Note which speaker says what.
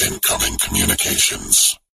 Speaker 1: Incoming communications.